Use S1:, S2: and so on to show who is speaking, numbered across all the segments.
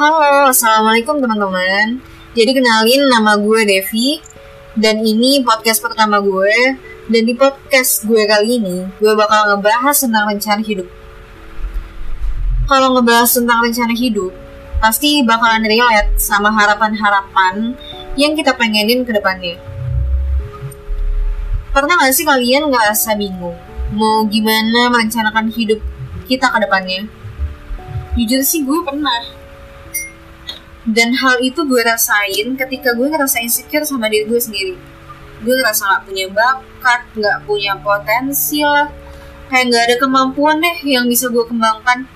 S1: Halo, Assalamualaikum teman-teman. Jadi kenalin nama gue Devi Dan ini podcast pertama gue. Dan di podcast gue kali ini Gue bakal ngebahas tentang rencana hidup. Kalau ngebahas tentang rencana hidup Pasti bakalan relate sama harapan-harapan Yang kita pengenin ke depannya. Pernah gak sih kalian ngerasa bingung Mau gimana merencanakan hidup kita ke depannya? Jujur sih gue pernah dan hal itu gue rasain ketika gue ngerasa insecure sama diri gue sendiri. Gue ngerasa gak punya bakat gak punya potensi lah. Kayak gak ada kemampuan deh yang bisa gue kembangkan.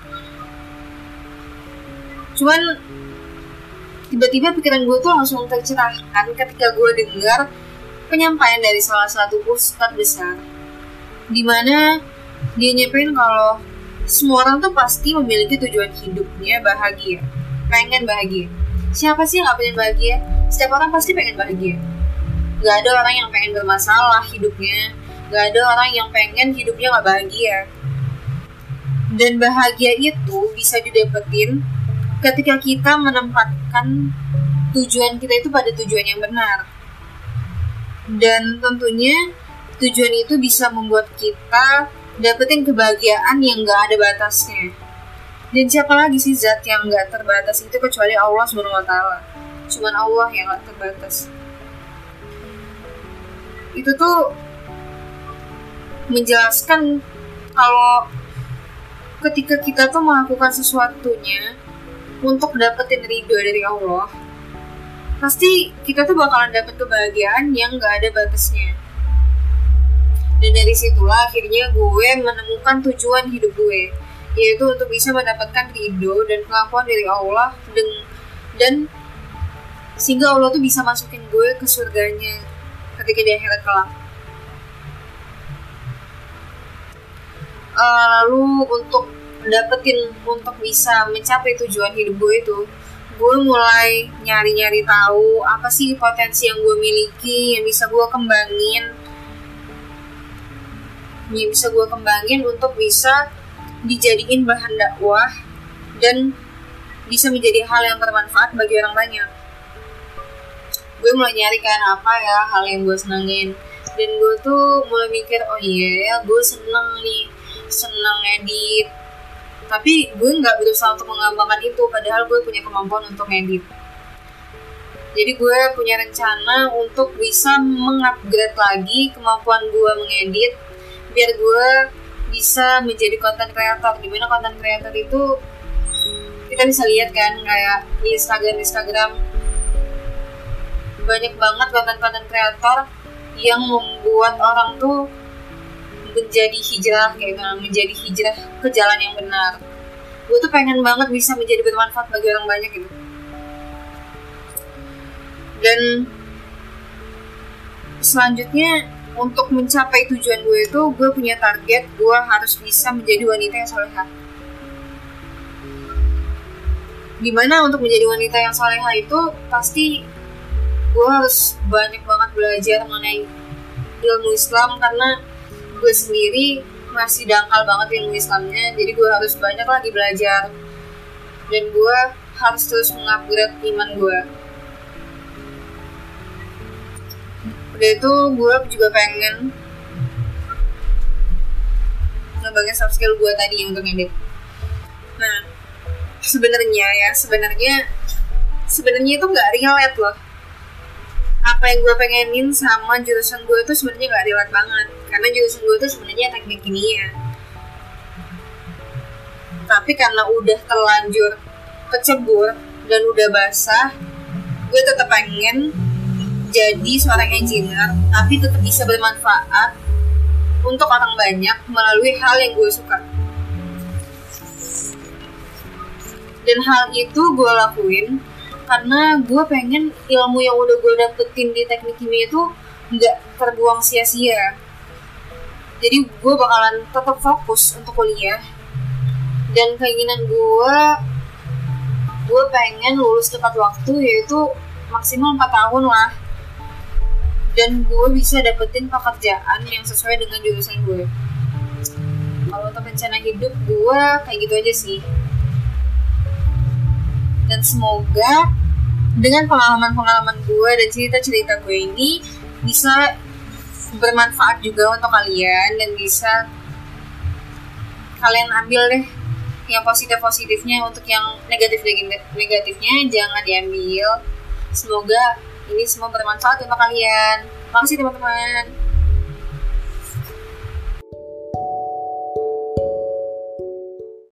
S1: Cuman tiba-tiba pikiran gue tuh langsung tercerahkan ketika gue dengar penyampaian dari salah satu ustadz besar. Di mana dia nyampein kalau semua orang tuh pasti memiliki tujuan hidupnya bahagia pengen bahagia siapa sih yang gak pengen bahagia? Setiap orang pasti pengen bahagia. Gak ada orang yang pengen bermasalah hidupnya. Gak ada orang yang pengen hidupnya gak bahagia. Dan bahagia itu bisa didapetin ketika kita menempatkan tujuan kita itu pada tujuan yang benar. Dan tentunya tujuan itu bisa membuat kita dapetin kebahagiaan yang gak ada batasnya dan siapa lagi sih zat yang nggak terbatas itu kecuali Allah Taala. Cuman Allah yang nggak terbatas. Itu tuh menjelaskan kalau ketika kita tuh melakukan sesuatunya untuk dapetin ridho dari Allah, pasti kita tuh bakalan dapet kebahagiaan yang gak ada batasnya. Dan dari situlah akhirnya gue menemukan tujuan hidup gue yaitu untuk bisa mendapatkan ridho dan pengakuan dari Allah dan, dan sehingga Allah tuh bisa masukin gue ke surganya ketika di akhirat kelak. Uh, lalu untuk dapetin untuk bisa mencapai tujuan hidup gue itu gue mulai nyari-nyari tahu apa sih potensi yang gue miliki yang bisa gue kembangin yang bisa gue kembangin untuk bisa dijadiin bahan dakwah dan bisa menjadi hal yang bermanfaat bagi orang banyak. Gue mulai nyari kan apa ya hal yang gue senengin dan gue tuh mulai mikir oh iya yeah, gue seneng nih seneng edit tapi gue nggak berusaha untuk mengembangkan itu padahal gue punya kemampuan untuk edit jadi gue punya rencana untuk bisa mengupgrade lagi kemampuan gue mengedit biar gue bisa menjadi konten kreator di mana konten kreator itu kita bisa lihat kan kayak di Instagram Instagram. Banyak banget konten-konten kreator yang membuat orang tuh menjadi hijrah kayak gitu menjadi hijrah ke jalan yang benar. Gue tuh pengen banget bisa menjadi bermanfaat bagi orang banyak gitu. Dan selanjutnya untuk mencapai tujuan gue itu gue punya target gue harus bisa menjadi wanita yang soleha. Di mana untuk menjadi wanita yang soleha itu pasti gue harus banyak banget belajar mengenai ilmu Islam karena gue sendiri masih dangkal banget ilmu Islamnya jadi gue harus banyak lagi belajar. Dan gue harus terus mengupgrade iman gue udah itu gue juga pengen ngembangin soft skill gue tadi untuk ngedit. Nah sebenarnya ya sebenarnya sebenarnya itu nggak relate loh. Apa yang gue pengenin sama jurusan gue itu sebenarnya nggak relate banget. Karena jurusan gue itu sebenarnya teknik kimia. Tapi karena udah terlanjur kecebur dan udah basah gue tetap pengen jadi seorang engineer tapi tetap bisa bermanfaat untuk orang banyak melalui hal yang gue suka. Dan hal itu gue lakuin karena gue pengen ilmu yang udah gue dapetin di teknik kimia itu nggak terbuang sia-sia. Jadi gue bakalan tetap fokus untuk kuliah. Dan keinginan gue gue pengen lulus tepat waktu yaitu maksimal 4 tahun lah dan gue bisa dapetin pekerjaan yang sesuai dengan jurusan gue kalau untuk rencana hidup gue kayak gitu aja sih. Dan semoga dengan pengalaman-pengalaman gue dan cerita-cerita gue ini bisa bermanfaat juga untuk kalian dan bisa kalian ambil deh yang positif positifnya untuk yang negatif negatifnya jangan diambil. Semoga ini semua bermanfaat untuk kalian. Makasih teman-teman